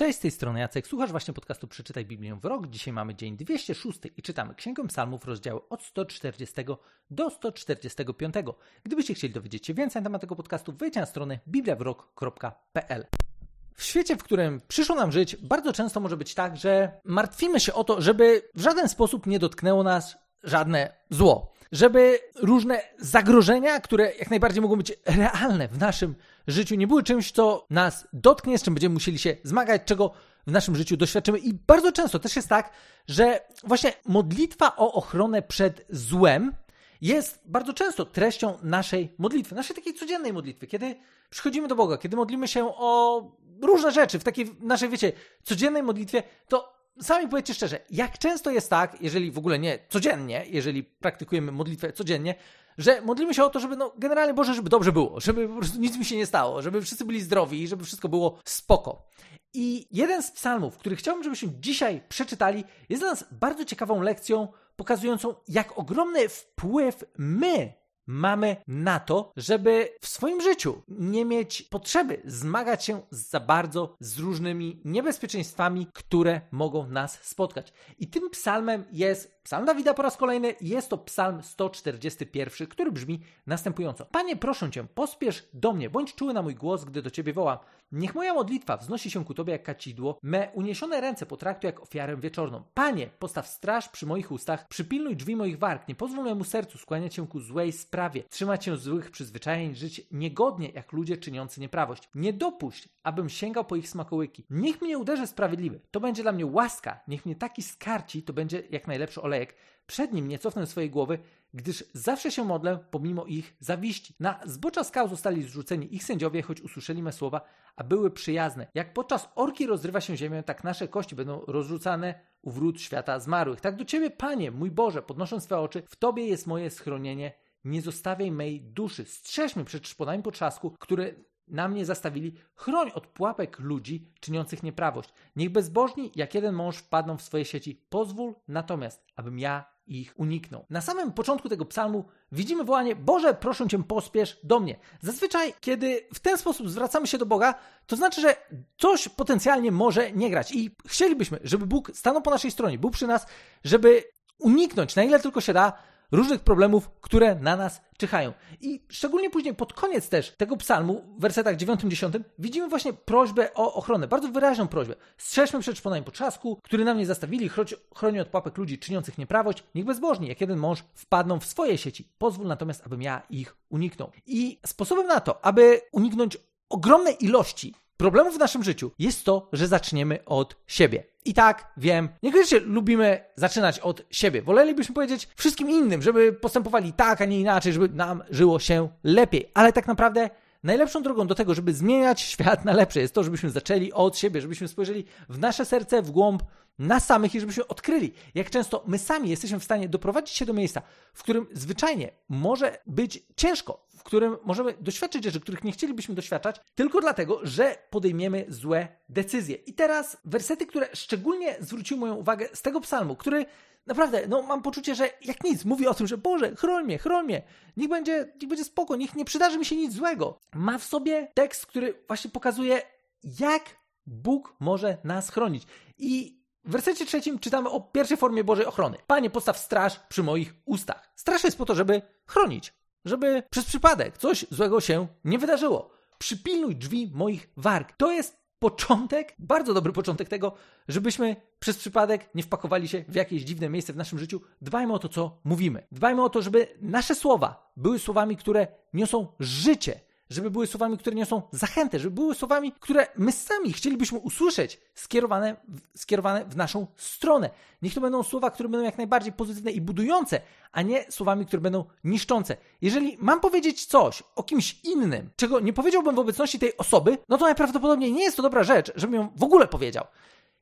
Cześć, z tej strony Jacek. Słuchasz właśnie podcastu Przeczytaj Biblię w rok. Dzisiaj mamy dzień 206 i czytamy Księgę Psalmów, rozdziały od 140 do 145. Gdybyście chcieli dowiedzieć się więcej na temat tego podcastu, wejdźcie na stronę bibliawrok.pl. W świecie, w którym przyszło nam żyć, bardzo często może być tak, że martwimy się o to, żeby w żaden sposób nie dotknęło nas żadne zło. Żeby różne zagrożenia, które jak najbardziej mogą być realne w naszym życiu, nie były czymś, co nas dotknie, z czym będziemy musieli się zmagać, czego w naszym życiu doświadczymy. I bardzo często też jest tak, że właśnie modlitwa o ochronę przed złem jest bardzo często treścią naszej modlitwy, naszej takiej codziennej modlitwy, kiedy przychodzimy do Boga, kiedy modlimy się o różne rzeczy w takiej naszej, wiecie, codziennej modlitwie, to sami powiedzcie szczerze, jak często jest tak, jeżeli w ogóle nie codziennie, jeżeli praktykujemy modlitwę codziennie, że modlimy się o to, żeby no generalnie Boże, żeby dobrze było, żeby po prostu nic mi się nie stało, żeby wszyscy byli zdrowi i żeby wszystko było spoko. I jeden z psalmów, który chciałbym, żebyśmy dzisiaj przeczytali, jest dla nas bardzo ciekawą lekcją, pokazującą, jak ogromny wpływ my mamy na to, żeby w swoim życiu nie mieć potrzeby zmagać się za bardzo z różnymi niebezpieczeństwami, które mogą nas spotkać. I tym psalmem jest psalm Dawida po raz kolejny, jest to psalm 141, który brzmi następująco. Panie, proszę Cię, pospiesz do mnie, bądź czuły na mój głos, gdy do Ciebie wołam. Niech moja modlitwa wznosi się ku Tobie jak kacidło, me uniesione ręce potraktuj jak ofiarę wieczorną. Panie, postaw straż przy moich ustach, przypilnuj drzwi moich warg, nie pozwól memu sercu skłaniać się ku złej sprawie, trzymać się złych przyzwyczajeń, żyć niegodnie jak ludzie czyniący nieprawość. Nie dopuść, abym sięgał po ich smakołyki. Niech mnie uderzy sprawiedliwy, to będzie dla mnie łaska, niech mnie taki skarci, to będzie jak najlepszy olejek. Przed nim nie cofnę swojej głowy, gdyż zawsze się modlę pomimo ich zawiści. Na zbocza skał zostali zrzuceni ich sędziowie, choć usłyszeli me słowa, a były przyjazne. Jak podczas orki rozrywa się ziemię, tak nasze kości będą rozrzucane u wrót świata zmarłych. Tak do Ciebie, Panie, mój Boże, podnoszę swe oczy, w Tobie jest moje schronienie. Nie zostawiaj mej duszy. Strzeż mnie przed szponami potrzasku, które na mnie zastawili, chroń od pułapek ludzi czyniących nieprawość. Niech bezbożni, jak jeden mąż, wpadną w swoje sieci. Pozwól natomiast, abym ja ich uniknął. Na samym początku tego psalmu widzimy wołanie: Boże, proszę cię, pospiesz do mnie. Zazwyczaj, kiedy w ten sposób zwracamy się do Boga, to znaczy, że coś potencjalnie może nie grać. I chcielibyśmy, żeby Bóg stanął po naszej stronie, był przy nas, żeby uniknąć na ile tylko się da różnych problemów, które na nas czyhają. I szczególnie później, pod koniec też tego psalmu, w wersetach 9-10, widzimy właśnie prośbę o ochronę, bardzo wyraźną prośbę. Strzeżmy przed szponami potrzasku, który nam nie zastawili, chroni od pułapek ludzi czyniących nieprawość, niech bezbożni, jak jeden mąż, wpadną w swoje sieci. Pozwól natomiast, abym ja ich uniknął. I sposobem na to, aby uniknąć ogromnej ilości problemów w naszym życiu jest to, że zaczniemy od siebie. I tak, wiem, niekoniecznie lubimy zaczynać od siebie. Wolelibyśmy powiedzieć wszystkim innym, żeby postępowali tak, a nie inaczej, żeby nam żyło się lepiej. Ale tak naprawdę najlepszą drogą do tego, żeby zmieniać świat na lepsze, jest to, żebyśmy zaczęli od siebie, żebyśmy spojrzeli w nasze serce, w głąb nas samych i żebyśmy odkryli, jak często my sami jesteśmy w stanie doprowadzić się do miejsca, w którym zwyczajnie może być ciężko, w którym możemy doświadczyć rzeczy, których nie chcielibyśmy doświadczać, tylko dlatego, że podejmiemy złe decyzje. I teraz wersety, które szczególnie zwróciły moją uwagę z tego psalmu, który naprawdę, no mam poczucie, że jak nic, mówi o tym, że Boże, chroń mnie, chroń mnie, niech będzie, niech będzie spoko, niech nie przydarzy mi się nic złego. Ma w sobie tekst, który właśnie pokazuje, jak Bóg może nas chronić. I w wersecie trzecim czytamy o pierwszej formie Bożej ochrony. Panie, postaw straż przy moich ustach. Straż jest po to, żeby chronić żeby przez przypadek coś złego się nie wydarzyło. Przypilnuj drzwi moich warg. To jest początek, bardzo dobry początek tego, żebyśmy przez przypadek nie wpakowali się w jakieś dziwne miejsce w naszym życiu. Dbajmy o to, co mówimy. Dbajmy o to, żeby nasze słowa były słowami, które niosą życie, żeby były słowami, które niosą zachętę, żeby były słowami, które my sami chcielibyśmy usłyszeć, skierowane, skierowane w naszą stronę. Niech to będą słowa, które będą jak najbardziej pozytywne i budujące, a nie słowami, które będą niszczące. Jeżeli mam powiedzieć coś o kimś innym, czego nie powiedziałbym w obecności tej osoby, no to najprawdopodobniej nie jest to dobra rzecz, żebym ją w ogóle powiedział.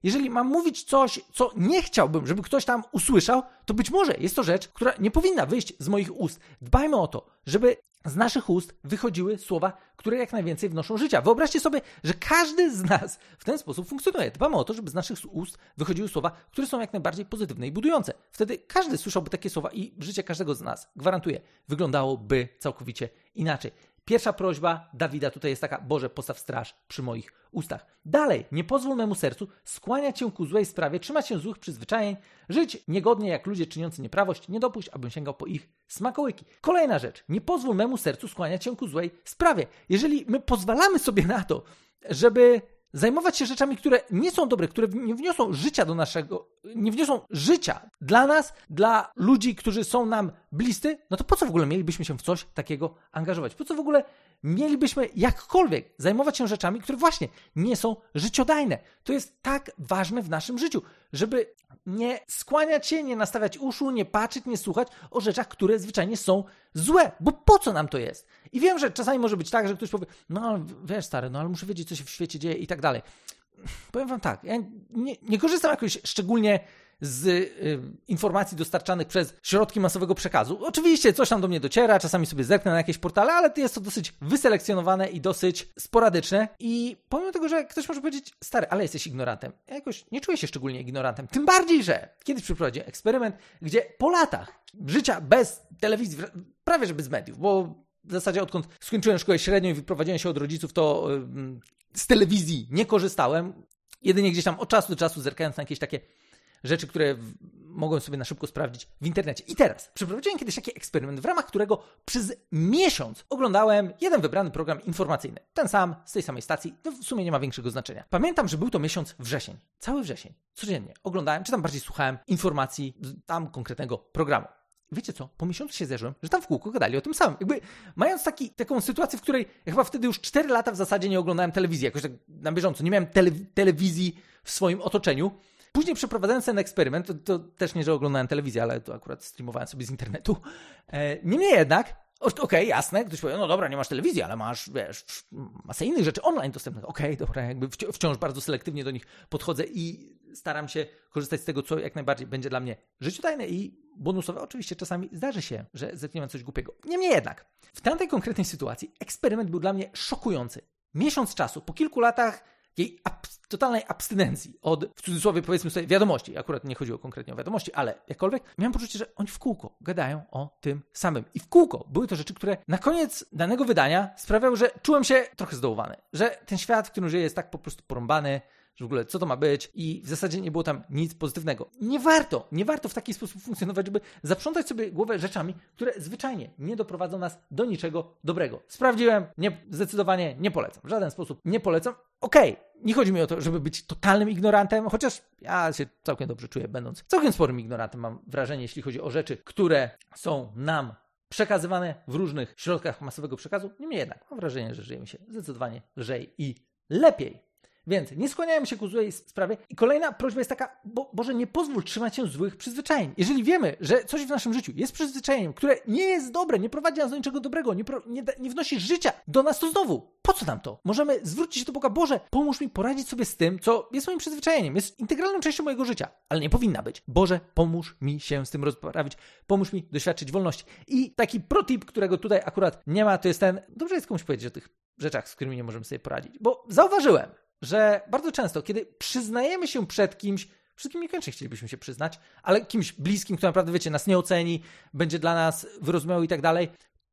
Jeżeli mam mówić coś, co nie chciałbym, żeby ktoś tam usłyszał, to być może jest to rzecz, która nie powinna wyjść z moich ust. Dbajmy o to, żeby z naszych ust wychodziły słowa, które jak najwięcej wnoszą życia. Wyobraźcie sobie, że każdy z nas w ten sposób funkcjonuje. Dbamy o to, żeby z naszych ust wychodziły słowa, które są jak najbardziej pozytywne i budujące. Wtedy każdy słyszałby takie słowa i życie każdego z nas, gwarantuję, wyglądałoby całkowicie inaczej. Pierwsza prośba Dawida tutaj jest taka: Boże, postaw straż przy moich ustach. Dalej, nie pozwól memu sercu skłaniać się ku złej sprawie, trzymać się złych przyzwyczajeń, żyć niegodnie jak ludzie czyniący nieprawość, nie dopuść, abym sięgał po ich smakołyki. Kolejna rzecz, nie pozwól memu sercu skłaniać się ku złej sprawie. Jeżeli my pozwalamy sobie na to, żeby zajmować się rzeczami, które nie są dobre, które nie wniosą życia do naszego, nie wniosą życia dla nas, dla ludzi, którzy są nam bliscy, no to po co w ogóle mielibyśmy się w coś takiego angażować? Po co w ogóle mielibyśmy jakkolwiek zajmować się rzeczami, które właśnie nie są życiodajne? To jest tak ważne w naszym życiu, żeby nie skłaniać się, nie nastawiać uszu, nie patrzeć, nie słuchać o rzeczach, które zwyczajnie są złe, bo po co nam to jest? I wiem, że czasami może być tak, że ktoś powie, no wiesz stary, no ale muszę wiedzieć, co się w świecie dzieje i tak dalej. Powiem wam tak, ja nie, nie korzystam jakoś szczególnie z y, informacji dostarczanych przez środki masowego przekazu. Oczywiście coś tam do mnie dociera, czasami sobie zerknę na jakieś portale, ale jest to dosyć wyselekcjonowane i dosyć sporadyczne. I pomimo tego, że ktoś może powiedzieć, stary, ale jesteś ignorantem. Ja jakoś nie czuję się szczególnie ignorantem. Tym bardziej, że kiedyś przeprowadziłem eksperyment, gdzie po latach życia bez telewizji, prawie że bez mediów, bo w zasadzie odkąd skończyłem szkołę średnią i wyprowadziłem się od rodziców, to z telewizji nie korzystałem. Jedynie gdzieś tam od czasu do czasu zerkając na jakieś takie rzeczy, które mogłem sobie na szybko sprawdzić w internecie. I teraz przeprowadziłem kiedyś taki eksperyment, w ramach którego przez miesiąc oglądałem jeden wybrany program informacyjny. Ten sam, z tej samej stacji, to w sumie nie ma większego znaczenia. Pamiętam, że był to miesiąc wrzesień. Cały wrzesień. Codziennie oglądałem, czy tam bardziej słuchałem informacji tam konkretnego programu. Wiecie co? Po miesiącu się zderzyłem, że tam w kółko gadali o tym samym. Jakby mając taki, taką sytuację, w której ja chyba wtedy już 4 lata w zasadzie nie oglądałem telewizji, jakoś tak na bieżąco. Nie miałem tele telewizji w swoim otoczeniu. Później przeprowadzając ten eksperyment, to, to, też nie, że oglądałem telewizję, ale to akurat streamowałem sobie z internetu. E, niemniej jednak, okej, okay, jasne, ktoś powie, no dobra, nie masz telewizji, ale masz, wiesz, masę innych rzeczy online dostępnych. Okej, okay, dobra, jakby wciąż bardzo selektywnie do nich podchodzę i staram się korzystać z tego, co jak najbardziej będzie dla mnie życiodajne i bonusowe. Oczywiście czasami zdarzy się, że zetkniemy coś głupiego. Niemniej jednak, w tamtej konkretnej sytuacji eksperyment był dla mnie szokujący. Miesiąc czasu, po kilku latach jej totalnej abstynencji od, w cudzysłowie powiedzmy sobie, wiadomości. Akurat nie chodziło konkretnie o wiadomości, ale jakkolwiek, miałem poczucie, że oni w kółko gadają o tym samym. I w kółko były to rzeczy, które na koniec danego wydania sprawiały, że czułem się trochę zdołowany. Że ten świat, w którym żyję, jest tak po prostu porąbany, że w ogóle co to ma być i w zasadzie nie było tam nic pozytywnego. Nie warto, nie warto w taki sposób funkcjonować, żeby zaprzątać sobie głowę rzeczami, które zwyczajnie nie doprowadzą nas do niczego dobrego. Sprawdziłem, nie, zdecydowanie nie polecam. W żaden sposób nie polecam. Okej, okay, nie chodzi mi o to, żeby być totalnym ignorantem, chociaż ja się całkiem dobrze czuję, będąc całkiem sporym ignorantem, mam wrażenie, jeśli chodzi o rzeczy, które są nam przekazywane w różnych środkach masowego przekazu. Niemniej jednak mam wrażenie, że żyjemy się zdecydowanie lżej i lepiej. Więc nie skłaniajmy się ku złej sprawie. I kolejna prośba jest taka, bo, Boże, nie pozwól trzymać się złych przyzwyczajeń. Jeżeli wiemy, że coś w naszym życiu jest przyzwyczajeniem, które nie jest dobre, nie prowadzi nas do niczego dobrego, nie, pro, nie, nie wnosi życia do nas, to znowu, po co nam to? Możemy zwrócić się do Boga, Boże, pomóż mi poradzić sobie z tym, co jest moim przyzwyczajeniem, jest integralną częścią mojego życia, ale nie powinna być. Boże, pomóż mi się z tym rozprawić, pomóż mi doświadczyć wolności. I taki protip, którego tutaj akurat nie ma, to jest ten, dobrze jest komuś powiedzieć o tych rzeczach, z którymi nie możemy sobie poradzić, bo zauważyłem, że bardzo często, kiedy przyznajemy się przed kimś, wszystkim niekoniecznie chcielibyśmy się przyznać, ale kimś bliskim, kto naprawdę, wiecie, nas nie oceni, będzie dla nas wyrozumiały i tak dalej,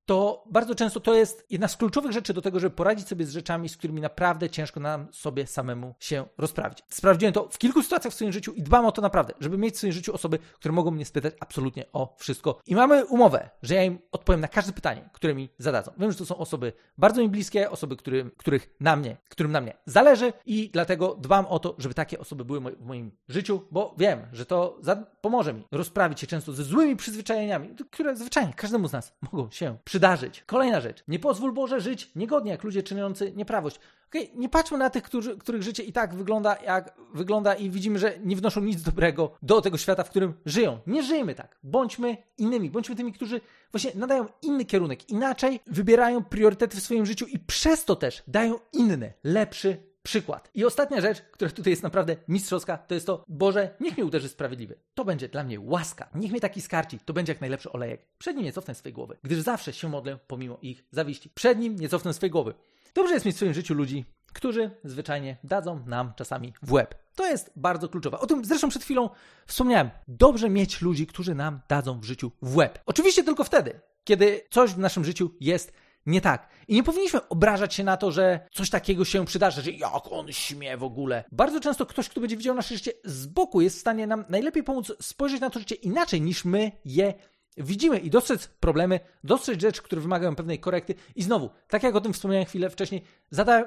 to bardzo często to jest jedna z kluczowych rzeczy do tego, żeby poradzić sobie z rzeczami, z którymi naprawdę ciężko nam sobie samemu się rozprawić. Sprawdziłem to w kilku sytuacjach w swoim życiu i dbam o to naprawdę, żeby mieć w swoim życiu osoby, które mogą mnie spytać absolutnie o wszystko. I mamy umowę, że ja im odpowiem na każde pytanie, które mi zadadzą. Wiem, że to są osoby bardzo mi bliskie, osoby, którym, których na mnie, którym na mnie zależy i dlatego dbam o to, żeby takie osoby były w moim życiu, bo wiem, że to pomoże mi rozprawić się często ze złymi przyzwyczajeniami, które zwyczajnie każdemu z nas mogą się przydarzyć przydarzyć. Kolejna rzecz. Nie pozwól Boże żyć niegodnie jak ludzie czyniący nieprawość. Okay, nie patrzmy na tych, którzy, których życie i tak wygląda, jak wygląda i widzimy, że nie wnoszą nic dobrego do tego świata, w którym żyją. Nie żyjmy tak. Bądźmy innymi. Bądźmy tymi, którzy właśnie nadają inny kierunek, inaczej wybierają priorytety w swoim życiu i przez to też dają inny, lepszy przykład. I ostatnia rzecz, która tutaj jest naprawdę mistrzowska, to jest to, Boże, niech mnie uderzy sprawiedliwy. To będzie dla mnie łaska. Niech mnie taki skarci. To będzie jak najlepszy olejek. Przed nim nie cofnę swojej głowy, gdyż zawsze się modlę pomimo ich zawiści. Przed nim nie cofnę swojej głowy. Dobrze jest mieć w swoim życiu ludzi, którzy zwyczajnie dadzą nam czasami w łeb. To jest bardzo kluczowe. O tym zresztą przed chwilą wspomniałem. Dobrze mieć ludzi, którzy nam dadzą w życiu w łeb. Oczywiście tylko wtedy, kiedy coś w naszym życiu jest nie tak. I nie powinniśmy obrażać się na to, że coś takiego się przydarzy, że jak on śmie w ogóle. Bardzo często ktoś, kto będzie widział nasze życie z boku, jest w stanie nam najlepiej pomóc spojrzeć na to życie inaczej niż my je widzimy i dostrzec problemy, dostrzec rzeczy, które wymagają pewnej korekty. I znowu, tak jak o tym wspomniałem chwilę wcześniej,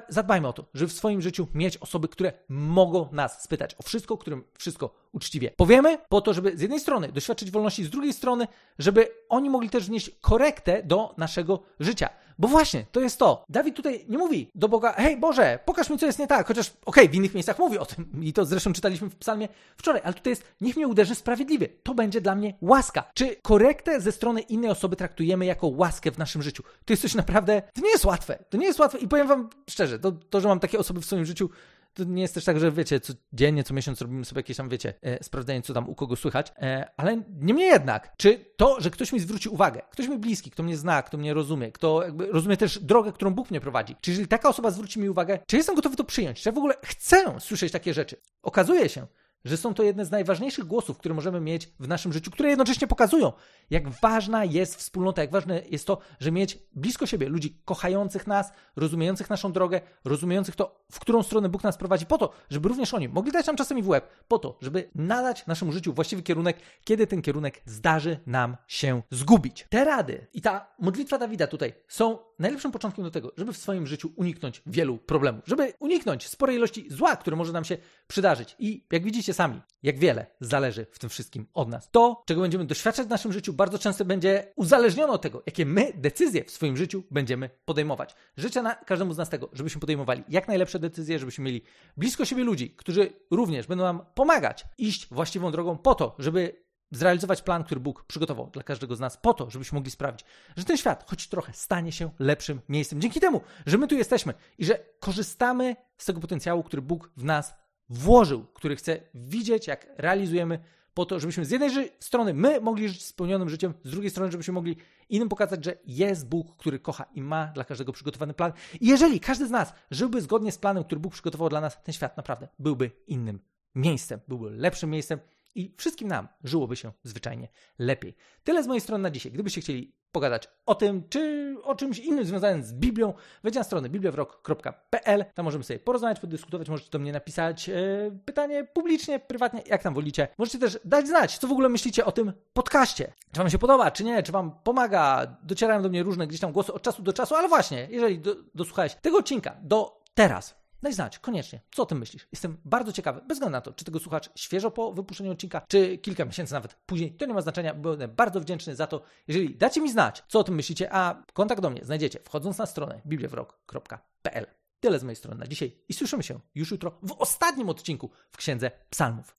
zadbajmy o to, żeby w swoim życiu mieć osoby, które mogą nas spytać o wszystko, którym wszystko uczciwie powiemy, po to, żeby z jednej strony doświadczyć wolności, z drugiej strony, żeby oni mogli też wnieść korektę do naszego życia. Bo właśnie, to jest to. Dawid tutaj nie mówi do Boga, hej Boże, pokaż mi, co jest nie tak. Chociaż, okej, okay, w innych miejscach mówi o tym i to zresztą czytaliśmy w psalmie wczoraj, ale tutaj jest, niech mnie uderzy sprawiedliwie. To będzie dla mnie łaska. Czy korektę ze strony innej osoby traktujemy jako łaskę w naszym życiu? To jest coś naprawdę, to nie jest łatwe. To nie jest łatwe i powiem wam szczerze, to, to że mam takie osoby w swoim życiu, to nie jest też tak, że wiecie, codziennie, co miesiąc robimy sobie jakieś tam, wiecie, e, sprawdzenie, co tam u kogo słychać, e, ale niemniej jednak, czy to, że ktoś mi zwróci uwagę, ktoś mi bliski, kto mnie zna, kto mnie rozumie, kto rozumie też drogę, którą Bóg mnie prowadzi, czy jeżeli taka osoba zwróci mi uwagę, czy jestem gotowy to przyjąć, czy ja w ogóle chcę słyszeć takie rzeczy? Okazuje się, że są to jedne z najważniejszych głosów, które możemy mieć w naszym życiu, które jednocześnie pokazują, jak ważna jest wspólnota, jak ważne jest to, że mieć blisko siebie ludzi kochających nas, rozumiejących naszą drogę, rozumiejących to, w którą stronę Bóg nas prowadzi, po to, żeby również oni mogli dać nam czasami w łeb, po to, żeby nadać naszemu życiu właściwy kierunek, kiedy ten kierunek zdarzy nam się zgubić. Te rady i ta modlitwa Dawida tutaj są najlepszym początkiem do tego, żeby w swoim życiu uniknąć wielu problemów, żeby uniknąć sporej ilości zła, które może nam się przydarzyć. I jak widzicie sami, jak wiele zależy w tym wszystkim od nas. To, czego będziemy doświadczać w naszym życiu, bardzo często będzie uzależnione od tego, jakie my decyzje w swoim życiu będziemy podejmować. Życzę na każdemu z nas tego, żebyśmy podejmowali jak najlepsze decyzje, żebyśmy mieli blisko siebie ludzi, którzy również będą nam pomagać iść właściwą drogą po to, żeby zrealizować plan, który Bóg przygotował dla każdego z nas, po to, żebyśmy mogli sprawić, że ten świat choć trochę stanie się lepszym miejscem. Dzięki temu, że my tu jesteśmy i że korzystamy z tego potencjału, który Bóg w nas włożył, który chce widzieć, jak realizujemy, po to, żebyśmy z jednej strony my mogli żyć spełnionym życiem, z drugiej strony, żebyśmy mogli innym pokazać, że jest Bóg, który kocha i ma dla każdego przygotowany plan. I jeżeli każdy z nas żyłby zgodnie z planem, który Bóg przygotował dla nas, ten świat naprawdę byłby innym miejscem, byłby lepszym miejscem i wszystkim nam żyłoby się zwyczajnie lepiej. Tyle z mojej strony na dzisiaj. Gdybyście chcieli pogadać o tym, czy o czymś innym związanym z Biblią, wejdźcie na stronę bibliawrok.pl, tam możemy sobie porozmawiać, podyskutować, możecie do mnie napisać yy, pytanie publicznie, prywatnie, jak tam wolicie. Możecie też dać znać, co w ogóle myślicie o tym podcaście. Czy wam się podoba, czy nie, czy wam pomaga, docierają do mnie różne gdzieś tam głosy od czasu do czasu, ale właśnie, jeżeli do, dosłuchałeś tego odcinka do teraz, Daj znać, koniecznie. Co o tym myślisz? Jestem bardzo ciekawy, bez względu na to, czy tego słuchasz świeżo po wypuszczeniu odcinka, czy kilka miesięcy nawet później. To nie ma znaczenia. Będę bardzo wdzięczny za to, jeżeli dacie mi znać, co o tym myślicie, a kontakt do mnie znajdziecie wchodząc na stronę bibliawrok.pl. Tyle z mojej strony na dzisiaj i słyszymy się już jutro w ostatnim odcinku w Księdze Psalmów.